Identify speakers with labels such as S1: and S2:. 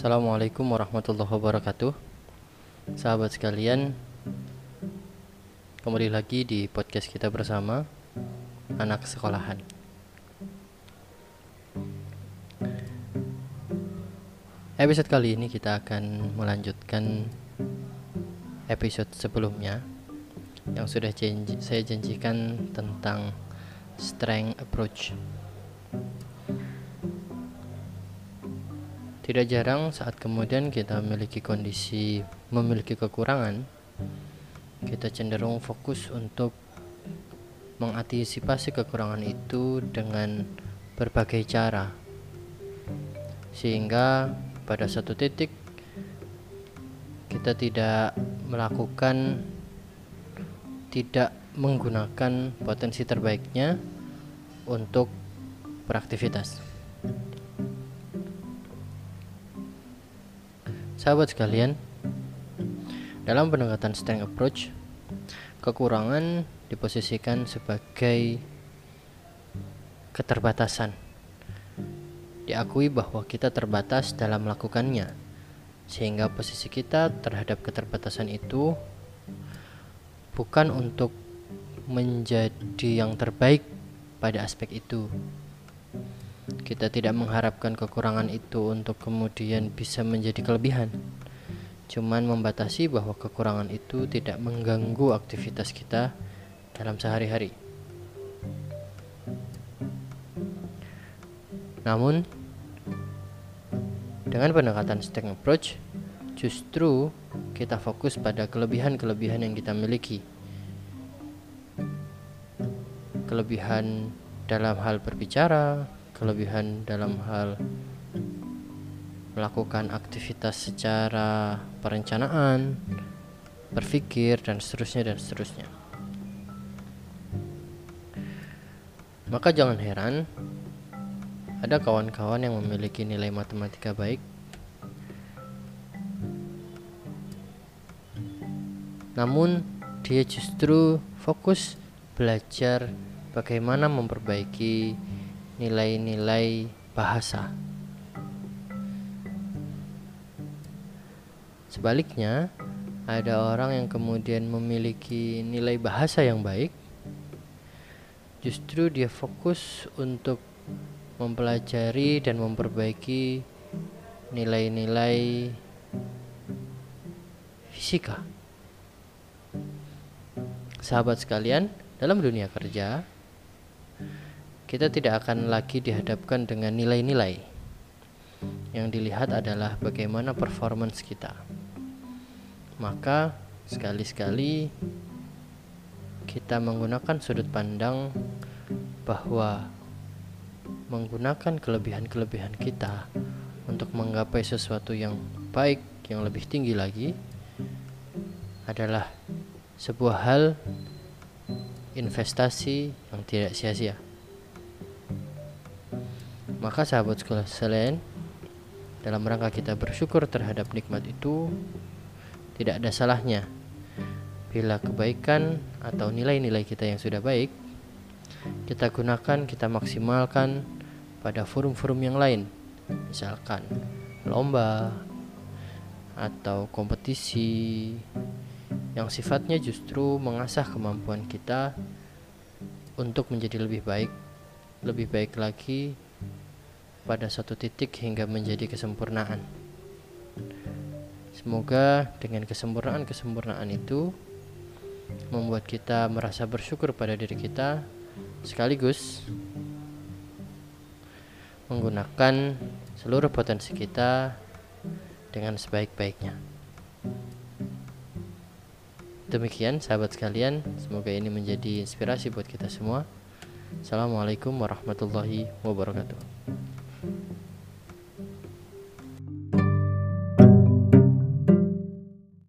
S1: Assalamualaikum warahmatullahi wabarakatuh. Sahabat sekalian Kembali lagi di podcast kita bersama Anak sekolahan. Episode kali ini kita akan melanjutkan episode sebelumnya Yang sudah janji, saya janjikan tentang strength approach Tidak jarang saat kemudian kita memiliki kondisi memiliki kekurangan, kita cenderung fokus untuk mengantisipasi kekurangan itu dengan berbagai cara. Sehingga pada satu titik kita tidak melakukan tidak menggunakan potensi terbaiknya untuk beraktivitas. Sahabat sekalian, dalam pendekatan strength approach, kekurangan diposisikan sebagai keterbatasan. Diakui bahwa kita terbatas dalam melakukannya, sehingga posisi kita terhadap keterbatasan itu bukan untuk menjadi yang terbaik pada aspek itu, kita tidak mengharapkan kekurangan itu untuk kemudian bisa menjadi kelebihan. Cuman membatasi bahwa kekurangan itu tidak mengganggu aktivitas kita dalam sehari-hari. Namun, dengan pendekatan stack approach, justru kita fokus pada kelebihan-kelebihan yang kita miliki. Kelebihan dalam hal berbicara, kelebihan dalam hal melakukan aktivitas secara perencanaan, berpikir dan seterusnya dan seterusnya. Maka jangan heran ada kawan-kawan yang memiliki nilai matematika baik namun dia justru fokus belajar bagaimana memperbaiki nilai-nilai bahasa. Sebaliknya, ada orang yang kemudian memiliki nilai bahasa yang baik, justru dia fokus untuk mempelajari dan memperbaiki nilai-nilai fisika. Sahabat sekalian, dalam dunia kerja, kita tidak akan lagi dihadapkan dengan nilai-nilai. Yang dilihat adalah bagaimana performance kita. Maka, sekali-sekali kita menggunakan sudut pandang bahwa menggunakan kelebihan-kelebihan kita untuk menggapai sesuatu yang baik, yang lebih tinggi lagi adalah sebuah hal investasi yang tidak sia-sia. Maka sahabat sekolah selain dalam rangka kita bersyukur terhadap nikmat itu tidak ada salahnya bila kebaikan atau nilai-nilai kita yang sudah baik kita gunakan, kita maksimalkan pada forum-forum yang lain. Misalkan lomba atau kompetisi yang sifatnya justru mengasah kemampuan kita untuk menjadi lebih baik, lebih baik lagi pada satu titik hingga menjadi kesempurnaan. Semoga dengan kesempurnaan-kesempurnaan itu membuat kita merasa bersyukur pada diri kita sekaligus menggunakan seluruh potensi kita dengan sebaik-baiknya. Demikian sahabat sekalian, semoga ini menjadi inspirasi buat kita semua. Assalamualaikum warahmatullahi wabarakatuh.